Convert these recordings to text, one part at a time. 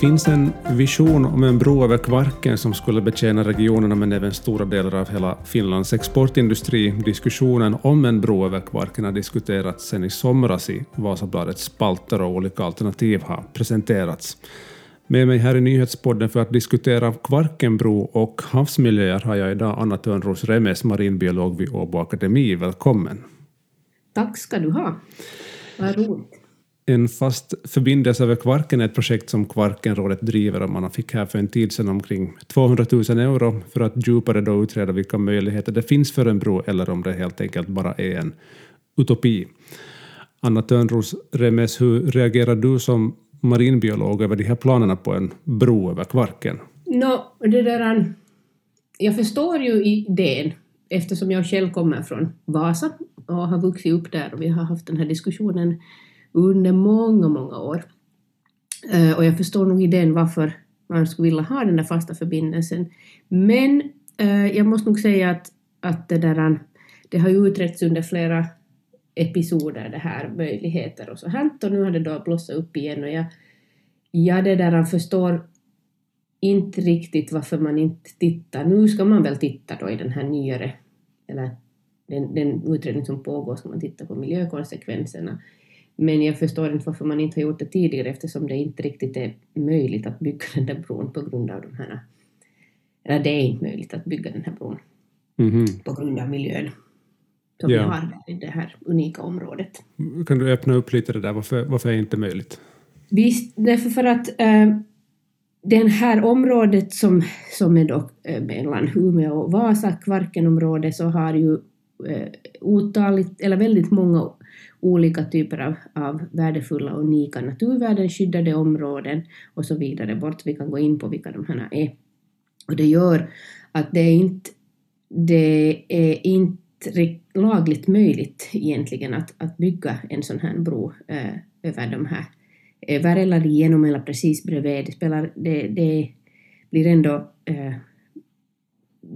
Det finns en vision om en bro över Kvarken som skulle betjäna regionerna men även stora delar av hela Finlands exportindustri. Diskussionen om en bro över Kvarken har diskuterats sedan i somras i Vasabladets spalter och olika alternativ har presenterats. Med mig här i Nyhetspodden för att diskutera Kvarkenbro och havsmiljöer har jag idag Anna Törnros Remes, marinbiolog vid Åbo Akademi. Välkommen! Tack ska du ha. Vad roligt. En fast förbindelse över Kvarken är ett projekt som Kvarkenrådet driver och man fick här för en tid sedan omkring 200 000 euro för att djupare då utreda vilka möjligheter det finns för en bro eller om det helt enkelt bara är en utopi. Anna Törnros Remes, hur reagerar du som marinbiolog över de här planerna på en bro över Kvarken? No, det där, um, jag förstår ju idén eftersom jag själv kommer från Vasa och har vuxit upp där och vi har haft den här diskussionen under många, många år. Eh, och jag förstår nog idén varför man skulle vilja ha den där fasta förbindelsen. Men eh, jag måste nog säga att, att det, där, det har ju utretts under flera episoder det här möjligheter och så här och nu har det då blossat upp igen och jag, jag det där förstår inte riktigt varför man inte tittar. Nu ska man väl titta då i den här nyare, eller den, den utredning som pågår ska man titta på miljökonsekvenserna. Men jag förstår inte varför man inte har gjort det tidigare eftersom det inte riktigt är möjligt att bygga den där bron på grund av de här... Eller det är inte möjligt att bygga den här bron mm -hmm. på grund av miljön som ja. vi har i det här unika området. Kan du öppna upp lite det där, varför, varför är det inte möjligt? Visst, därför för att äh, det här området som, som är då äh, mellan Umeå och Vasa, Kvarkenområdet, så har ju äh, otaligt, eller väldigt många olika typer av, av värdefulla och unika naturvärden, skyddade områden och så vidare bort. Vi kan gå in på vilka de här är. Och det gör att det är inte, det är inte lagligt möjligt egentligen att, att bygga en sån här bro eh, över de här, eh, över eller igenom eller precis bredvid. Det, spelar, det, det blir ändå eh,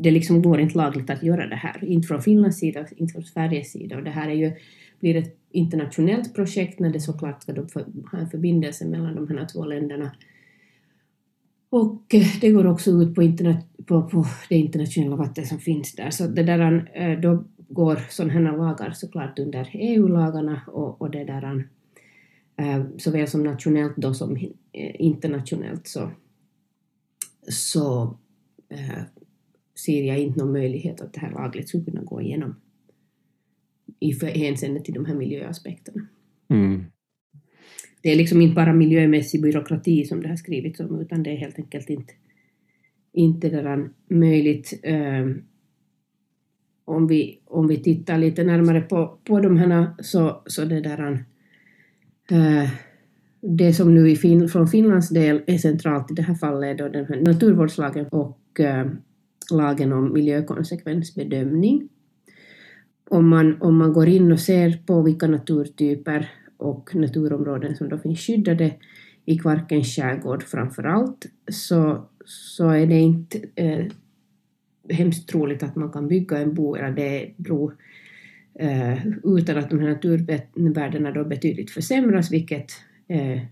det liksom går inte lagligt att göra det här, inte från Finlands sida, inte från Sveriges sida. Och det här är ju, blir ett internationellt projekt när det såklart ska ha en förbindelse mellan de här två länderna. Och eh, det går också ut på, internet, på, på det internationella vatten som finns där. Så det där, eh, då går sådana här lagar såklart under EU-lagarna och, och det där, eh, såväl som nationellt då som internationellt så, så ser jag inte någon möjlighet att det här lagligt skulle kunna gå igenom i hänseende till de här miljöaspekterna. Mm. Det är liksom inte bara miljömässig byråkrati som det har skrivits om utan det är helt enkelt inte, inte där möjligt. Um, om vi, om vi tittar lite närmare på, på de här så, så det där äh, det som nu i fin, från Finlands del är centralt i det här fallet är då den här naturvårdslagen och äh, lagen om miljökonsekvensbedömning. Om man, om man går in och ser på vilka naturtyper och naturområden som då finns skyddade i Kvarkens skärgård framför allt, så, så är det inte eh, hemskt troligt att man kan bygga en bo eller det bro eh, utan att de här naturvärdena då betydligt försämras, vilket eh,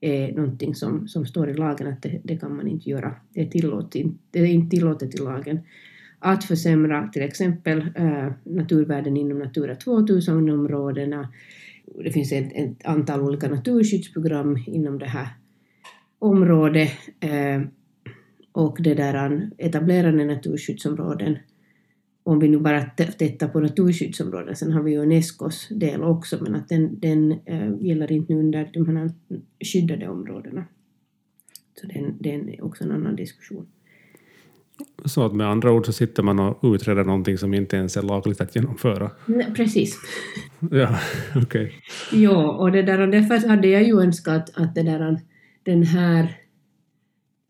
är någonting som, som står i lagen att det, det kan man inte göra. Det är, tillåt, det är inte tillåtet i lagen att försämra till exempel eh, naturvärden inom Natura 2000-områdena. Det finns ett, ett, antal olika naturskyddsprogram inom det här området. Eh, och det där etablerade naturskyddsområden, om vi nu bara tittar på naturskyddsområden, sen har vi ju Unescos del också, men att den, den äh, gäller inte under de här skyddade områdena. Så den, den är också en annan diskussion. Så att med andra ord så sitter man och utreder någonting som inte ens är lagligt att genomföra? Nej, precis. ja, okej. Okay. Ja, och, det där, och därför hade jag ju önskat att det där, den här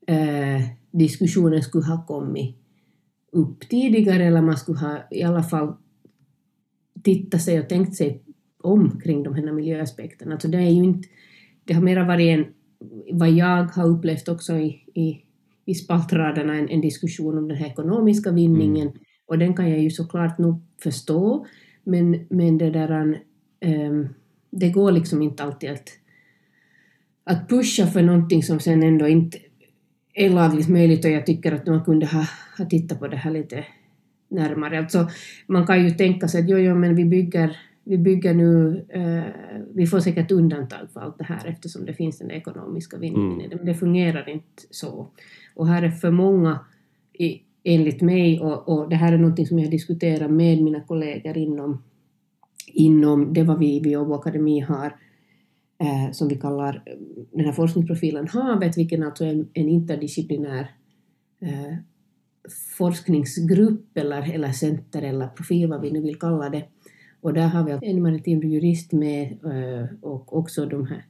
eh, diskussionen skulle ha kommit upp tidigare eller man skulle ha i alla fall tittat sig och tänkt sig om kring de här miljöaspekterna. Alltså det är ju inte, det har mera varit en, vad jag har upplevt också i, i, i spaltraderna, en, en diskussion om den här ekonomiska vinningen mm. och den kan jag ju såklart nog förstå men, men det där um, det går liksom inte alltid att att pusha för någonting som sen ändå inte är lagligt möjligt och jag tycker att man kunde ha, ha tittat på det här lite närmare. Alltså, man kan ju tänka sig att jo, jo, men vi bygger, vi bygger nu, eh, vi får säkert undantag för allt det här eftersom det finns den ekonomiska vinningen mm. men det fungerar inte så. Och här är för många, i, enligt mig, och, och det här är någonting som jag diskuterar med mina kollegor inom, inom det vad vi vid Åbo Akademi har, eh, som vi kallar den här forskningsprofilen Havet, vilken alltså är en, en interdisciplinär eh, forskningsgrupp eller, eller center eller profil, vad vi nu vill kalla det. Och där har vi en maritim jurist med eh, och också de här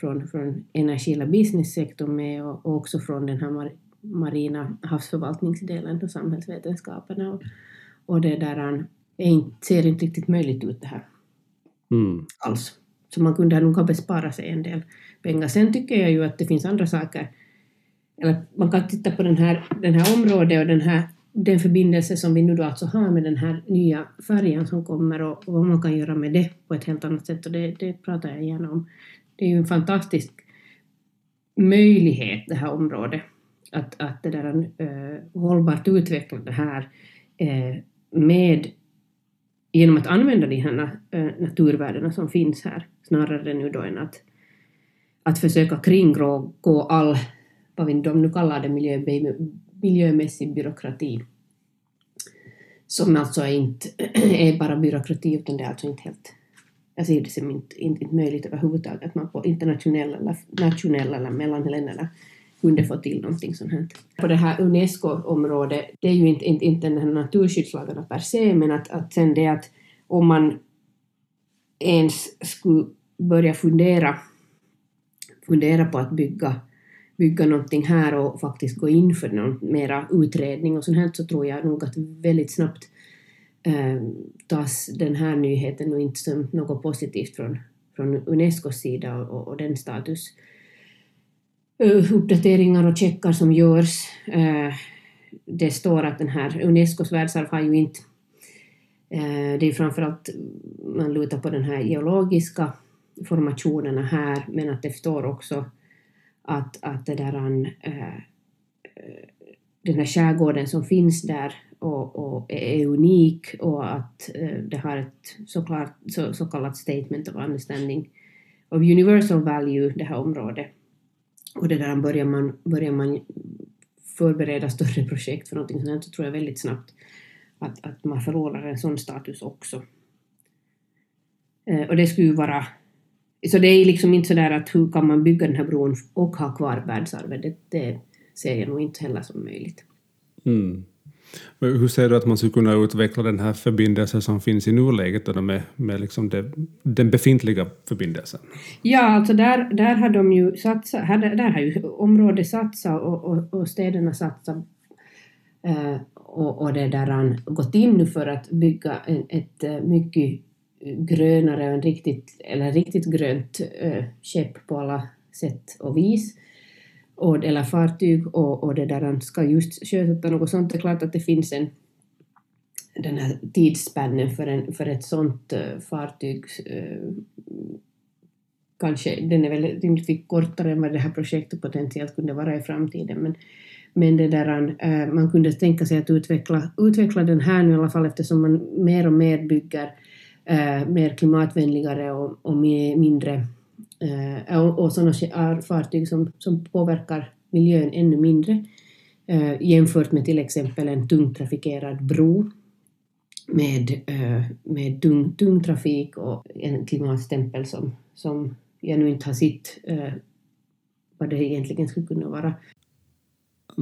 från, från energi eller businesssektorn med och, och också från den här marina havsförvaltningsdelen och samhällsvetenskaperna. Och, och det där inte, ser inte riktigt möjligt ut det här mm. alls. Så man kunde nog ha besparat sig en del pengar. Sen tycker jag ju att det finns andra saker eller man kan titta på den här, den här området och den här den förbindelse som vi nu då alltså har med den här nya färjan som kommer och, och vad man kan göra med det på ett helt annat sätt och det, det pratar jag gärna om. Det är ju en fantastisk möjlighet det här området att, att det där äh, hållbart utveckla det här äh, med genom att använda de här äh, naturvärdena som finns här snarare nu då än att, att försöka kringgå all vad de nu kallar det, miljö, miljömässig byråkrati. Som alltså är inte är bara byråkrati utan det är alltså inte helt jag ser det som inte, inte, inte möjligt överhuvudtaget att man på internationella eller nationella eller mellan länderna kunde få till någonting sånt här. På det här UNESCO-området, det är ju inte, inte, inte den här naturskyddslagarna per se, men att, att sen det att om man ens skulle börja fundera, fundera på att bygga bygga någonting här och faktiskt gå in för någon mera utredning och sånt här så tror jag nog att väldigt snabbt eh, tas den här nyheten och inte som något positivt från, från Unescos sida och, och den status eh, uppdateringar och checkar som görs. Eh, det står att den här Unescos världsarv har ju inte eh, det är framförallt man lutar på den här geologiska formationerna här men att det står också att, att det där, äh, den här skärgården som finns där och, och är unik och att äh, det har ett såklart, så, så kallat statement of understanding of universal value, det här området. Och det där börjar man, börjar man förbereda större projekt för någonting sånt så tror jag väldigt snabbt att, att man förlorar en sån status också. Eh, och det skulle ju vara så det är liksom inte sådär att hur kan man bygga den här bron och ha kvar världsarvet, det, det ser jag nog inte heller som möjligt. Mm. Hur ser du att man skulle kunna utveckla den här förbindelsen som finns i nuläget med, med liksom det, den befintliga förbindelsen? Ja, alltså där, där har de ju satsat, här, där har ju området satsat och, och, och städerna satsat eh, och, och det där han gått in nu för att bygga en, ett eh, mycket grönare och en riktigt, eller riktigt grönt äh, skepp på alla sätt och vis. Och, eller fartyg och, och det där ska just sjösätta något sånt. Det är klart att det finns en den här tidsspännen för, en, för ett sånt äh, fartyg äh, kanske, den är väl rimligtvis kortare än vad det här projektet potentiellt kunde vara i framtiden men, men det där, äh, man kunde tänka sig att utveckla, utveckla den här nu i alla fall eftersom man mer och mer bygger eh, mer klimatvänligare och, och mindre eh, och, och sådana fartyg som, som påverkar miljön ännu mindre eh, jämfört med till exempel en tungt trafikerad bro med, eh, med tung, tung trafik och en klimatstämpel som, som jag nu inte har sett eh, vad det egentligen skulle kunna vara.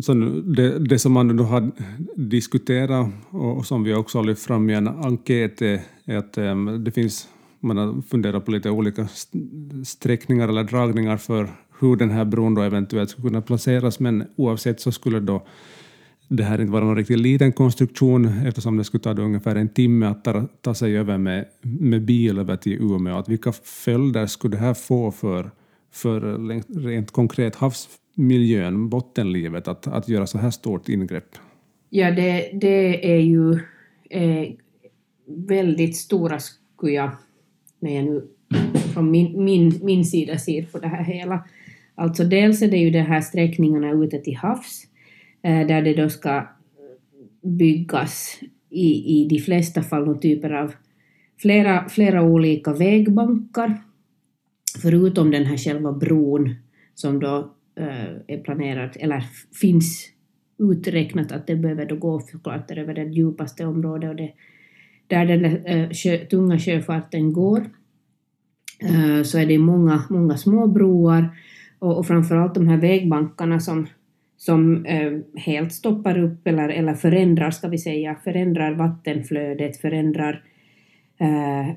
Så det, det som man då har diskuterat och som vi också har lyft fram i en enkät är att eh, det finns, man har funderat på lite olika sträckningar eller dragningar för hur den här bron då eventuellt skulle kunna placeras, men oavsett så skulle då det här inte vara någon riktigt liten konstruktion eftersom det skulle ta ungefär en timme att ta, ta sig över med, med bil över till Umeå. Att vilka följder skulle det här få för, för rent konkret havs miljön, bottenlivet, att, att göra så här stort ingrepp? Ja, det, det är ju eh, väldigt stora, skulle jag, när jag nu från min, min, min sida ser på det här hela, Alltså dels är det ju de här sträckningarna ute till havs eh, där det då ska byggas i, i de flesta fall någon typer av flera, flera olika vägbankar förutom den här själva bron som då Eh, är planerat, eller finns uträknat att det behöver då gå förklart över det djupaste området och det, där den eh, där, sjö, tunga sjöfarten går eh, så är det många, många små broar och, och framförallt de här vägbankarna som, som helt stoppar upp eller, eller förändrar, ska vi säga, förändrar vattenflödet, förändrar,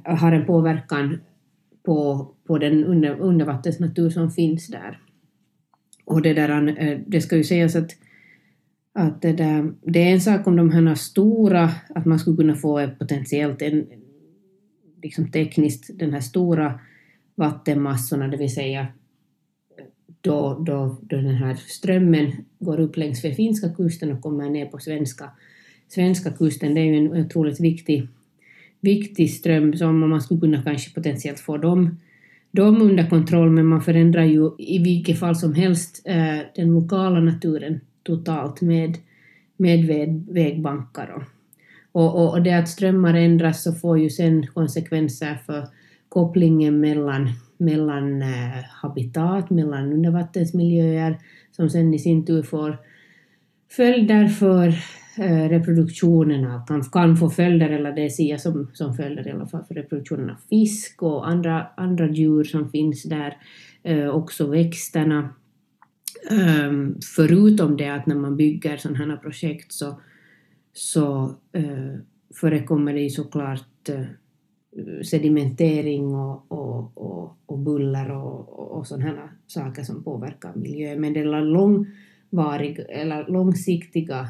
har en påverkan på, på den under, undervattensnatur som finns där. Och det, där, eh, det ska ju sägas att, att det, där, det är en sak om de här stora, att man skulle kunna få potentiellt en, liksom tekniskt den här stora vattenmassorna, det vill säga då, då, då den här strömmen går upp längs för finska kusten och kommer ner på svenska, svenska kusten. Det är ju en otroligt viktig, viktig ström som man skulle kunna kanske potentiellt få dem, dem under kontroll, men man förändrar ju i vilket fall som helst eh, den lokala naturen totalt med, med vägbankar. Och, och, och det att strömmar ändras så får ju sen konsekvenser för kopplingen mellan mellan eh, habitat, mellan undervattensmiljöer som sen i sin tur får följder för Eh, reproduktionen av, kan, kan få följder, eller det ser som, som följder i alla fall, för reproduktionen av fisk och andra, andra djur som finns där, eh, också växterna. Um, förutom det att när man bygger sådana här projekt så, så uh, förekommer det ju såklart uh, sedimentering och, och, och, och buller och, och sådana saker som påverkar miljön. Men det är långvarig, eller långsiktiga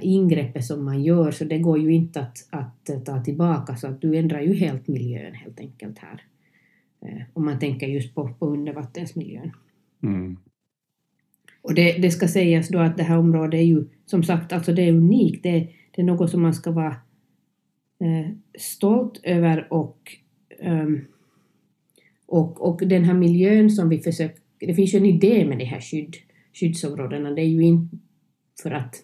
ingreppet som man gör så det går ju inte att, att ta tillbaka så att du ändrar ju helt miljön helt enkelt här. Äh, om man tänker just på, på undervattensmiljön. Mm. Och det, det ska sägas då att det här området är ju som sagt alltså det är unikt, det, det är något som man ska vara eh, stolt över och, um, och, och den här miljön som vi försöker, det finns ju en idé med de här skydd, skyddsområdena, det är ju inte för att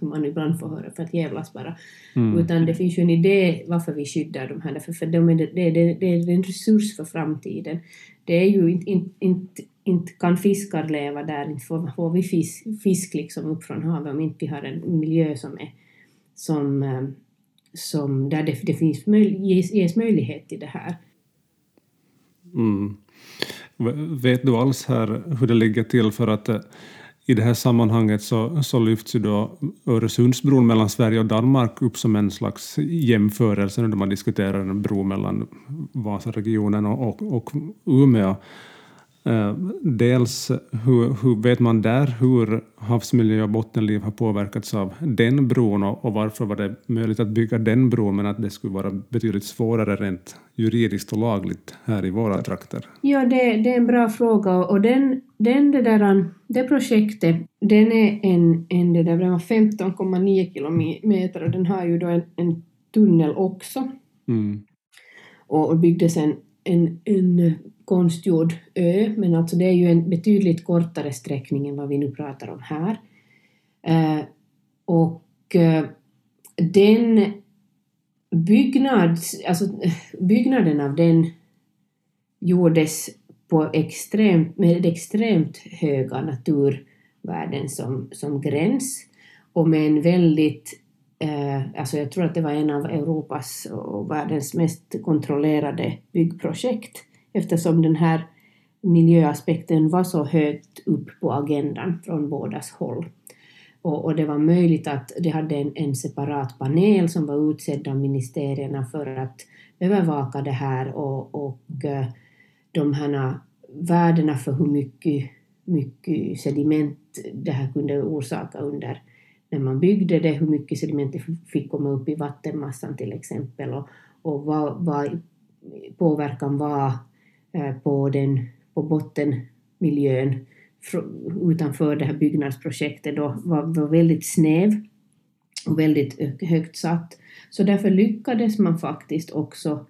man ibland får höra för att jävlas bara, mm. utan det finns ju en idé varför vi skyddar de här, därför för de är, det, det, det är en resurs för framtiden. Det är ju inte, inte, inte, inte kan fiskar leva där, inte får, får vi fisk, fisk liksom upp från havet om inte vi har en miljö som är som ehm, som, där det, det finns möj, ges, ges möjlighet till det här. Mm. Vet du alls här hur det ligger till för att eh, i det här sammanhanget så, så lyfts ju då Öresundsbron mellan Sverige och Danmark upp som en slags jämförelse när man diskuterar en bro mellan Vasaregionen och, och, och Umeå. Eh, dels hur, hur, vet man där hur havsmiljö och bottenliv har påverkats av den bron och, och, varför var det möjligt att bygga den bron men att det skulle vara betydligt svårare rent juridiskt och lagligt här i våra trakter? Ja, det, det är en bra fråga och den, den det, där, det projektet den är en, en det där, 15,9 kilometer och den har ju då en, en tunnel också. Mm. Och, och byggdes en, en, en konstgjord ö, men alltså det är ju en betydligt kortare sträckning än vad vi nu pratar om här. Eh, och eh, den byggnad, alltså eh, byggnaden av den gjordes på extremt, med extremt höga naturvärden som, som gräns och med en väldigt eh, alltså jag tror att det var en av Europas och världens mest kontrollerade byggprojekt eftersom den här miljöaspekten var så högt upp på agendan från bådas håll. Och, och det var möjligt att de hade en, en separat panel som var utsedd av ministerierna för att övervaka det här och, och eh, de här värdena för hur mycket, mycket sediment det här kunde orsaka under när man byggde det, hur mycket sediment det fick komma upp i vattenmassan till exempel och, och vad, vad påverkan var Eh, på, den, på bottenmiljön utanför det här byggnadsprojektet då var, var väldigt snäv och väldigt eh, högt satt. Så därför lyckades man faktiskt också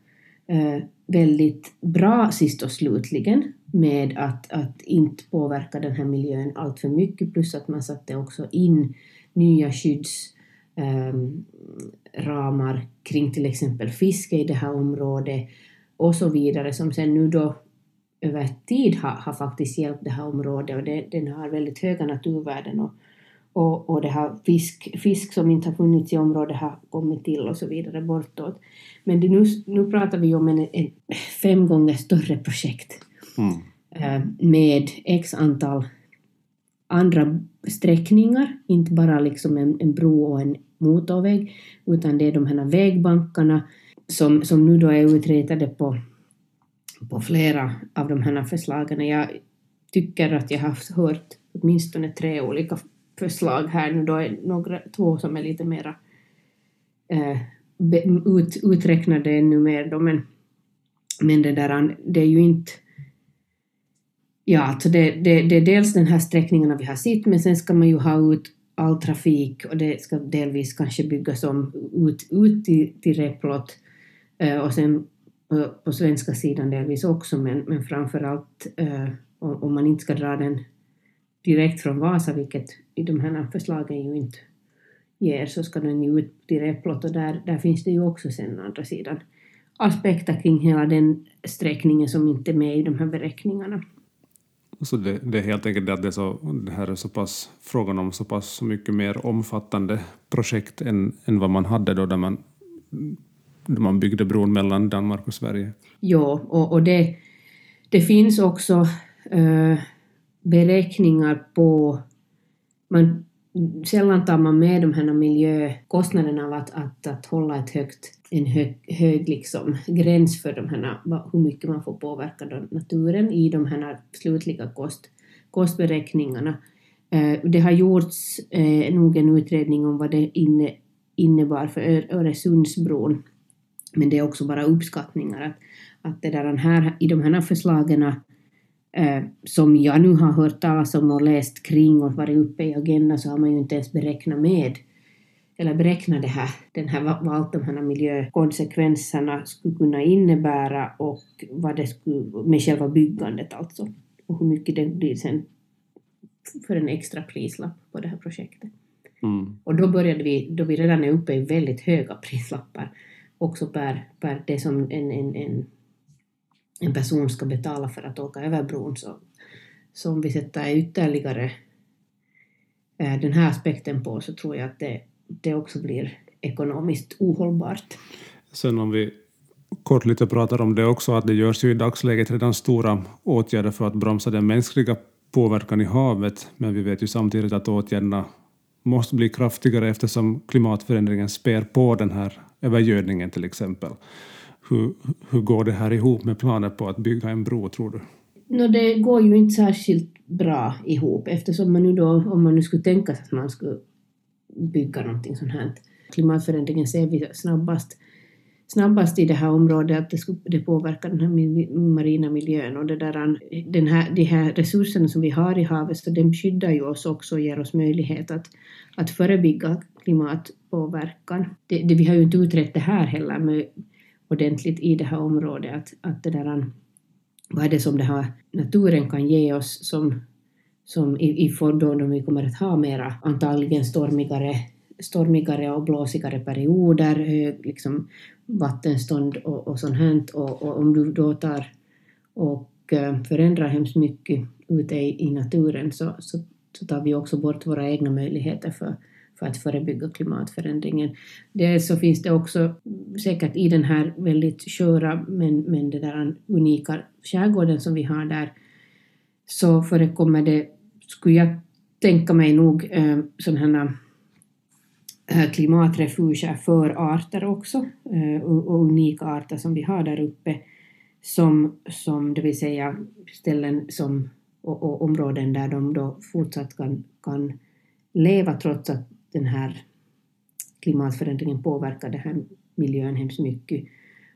eh, väldigt bra sist och slutligen med att, att inte påverka den här miljön allt för mycket plus att man satte också in nya skyddsramar eh, kring till exempel fiske i det här området och så vidare som sen nu då över tid har, har faktiskt hjälpt det här området och det, den har väldigt höga naturvärden och, och, och det här fisk, fisk som inte har funnits i området har kommit till och så vidare bortåt. Men det, nu, nu pratar vi om en, en fem gånger större projekt mm. Eh, med x antal andra sträckningar, inte bara liksom en, en bro och en motorväg, utan det är de här vägbankarna som, som nu då är utretade på, på flera av de här förslagen. Jag tycker att jag har hört åtminstone tre olika förslag här nu då är några, två som är lite mera eh, ut, uträknade ännu mer då, men, men det där, det är ju inte Ja, alltså det, det, det är dels den här sträckningarna vi har sett, men sen ska man ju ha ut all trafik och det ska delvis kanske byggas om ut, ut till, till Replot eh, Eh, och sen på, på svenska sidan delvis också, men, men framför allt eh, om, man inte ska dra den direkt från Vasa, vilket i de här förslagen ju inte ger, så ska den ju ut till Replot och där, där finns det ju också sen andra sidan aspekter kring hela den sträckningen som inte är med i de här beräkningarna. Så det, det, är helt enkelt det att det, så, det här är så pass frågan om så pass mycket mer omfattande projekt än, än vad man hade då där man, då man byggde bron mellan Danmark och Sverige. Ja, och, och det, det finns också äh, beräkningar på... Man, sällan tar man med de här miljökostnaderna av att, att, att hålla ett högt, en hög, hög liksom gräns för de här, hur mycket man får påverka naturen i de här slutliga kost, kostberäkningarna. Eh, det har gjorts eh, nog en utredning om vad det inne, innebar för Öresundsbron, men det är också bara uppskattningar. Att, att det där här, I de här förslagen eh, som jag nu har hört talas om och läst kring och varit uppe i Agenda så har man ju inte ens beräknat med eller beräknat det här, den här, vad allt de här miljökonsekvenserna skulle kunna innebära och vad det skulle, med själva byggandet alltså, och hur mycket det blir sen för en extra prislapp på det här projektet. Mm. Och då började vi, då vi redan är uppe i väldigt höga prislappar, också per, per det som en, en, en en person ska betala för att åka över bron så, så om vi sätter ytterligare eh, den här aspekten på så tror jag att det, det också blir ekonomiskt ohållbart. Sen om vi kort lite pratar om det också, att det görs ju i dagsläget redan stora åtgärder för att bromsa den mänskliga påverkan i havet, men vi vet ju samtidigt att åtgärderna måste bli kraftigare eftersom klimatförändringen spär på den här övergödningen till exempel. Hur, hur går det här ihop med planer på att bygga en bro, tror du? No, det går ju inte särskilt bra ihop eftersom man nu då, om man nu skulle tänka sig att man skulle bygga någonting sånt här. Klimatförändringen ser vi snabbast, snabbast i det här området att det, skulle, det påverkar den här marina miljön och det där, den här, de här resurserna som vi har i havet så de skyddar ju oss också och ger oss möjlighet att, att förebygga klimatpåverkan. Det, det, vi har ju inte utrett det här heller med ordentligt i det här området. Att, att det där, vad är det som det här naturen kan ge oss som, som i, i då vi kommer att ha mera antagligen stormigare, stormigare och blåsigare perioder, hög liksom, vattenstånd och, och sånt här. Och, och om du då tar och eh, förändrar hemskt mycket ute i, i naturen så, så, så tar vi också bort våra egna möjligheter för för att förebygga klimatförändringen. Dels så finns det också säkert i den här väldigt sköra men, men det där unika skärgården som vi har där så förekommer det, skulle jag tänka mig nog, eh, sådana här Äh, klimatrefuger för arter också äh, och unika arter som vi har där uppe som, som det vill säga ställen som, och, och områden där de då fortsatt kan, kan leva trots att den här klimatförändringen påverkar den här miljön hemskt mycket.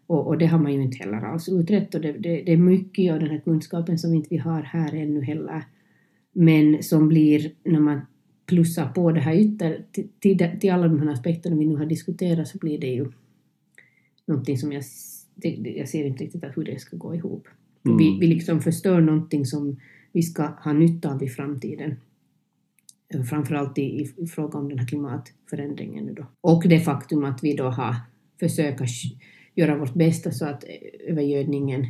Och, och, det har man ju inte heller alls utrett och det, det, det, är mycket av den här kunskapen som inte vi har här ännu heller. Men som blir, när man plussar på det här ytter, till, till, till alla de här aspekterna vi nu har diskuterat så blir det ju någonting som jag, det, jag ser inte riktigt hur det ska gå ihop. Mm. Vi, vi liksom förstör någonting som vi ska ha nytta av i framtiden. Framförallt i, i fråga om den här klimatförändringen. Nu då. Och det faktum att vi då har försökt göra vårt bästa så att övergödningen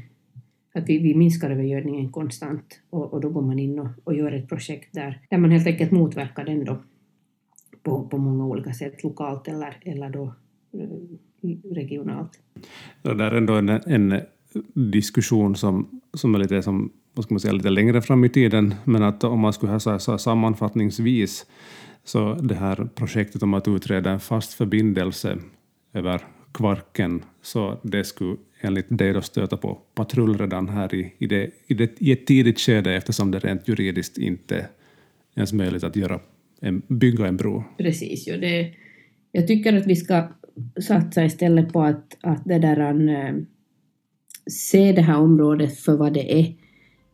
att vi, vi minskar övergödningen konstant och, och då går man in och, och gör ett projekt där, där man helt enkelt motverkar den då på, på många olika sätt, lokalt eller, eller då eh, regionalt. Det där är ändå en, en diskussion som, som är lite, som, vad ska man säga, lite längre fram i tiden, men att om man skulle ha så, så sammanfattningsvis så det här projektet om att utreda en fast förbindelse över Kvarken, så det skulle enligt dig då stöta på patrull redan här i, i, det, i, det, i ett tidigt skede eftersom det rent juridiskt inte ens möjligt att göra en, bygga en bro. Precis, ja, det, jag tycker att vi ska satsa istället på att, att det där, an, äh, se det här området för vad det är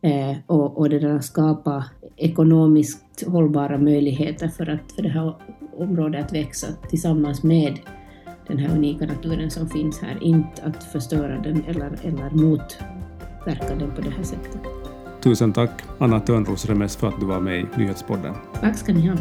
äh, och, och det där skapa ekonomiskt hållbara möjligheter för, att, för det här området att växa tillsammans med den här unika naturen som finns här, inte att förstöra den eller, eller motverka den på det här sättet. Tusen tack Anna Törnros Remes för att du var med i Nyhetspodden. Tack ska ni ha.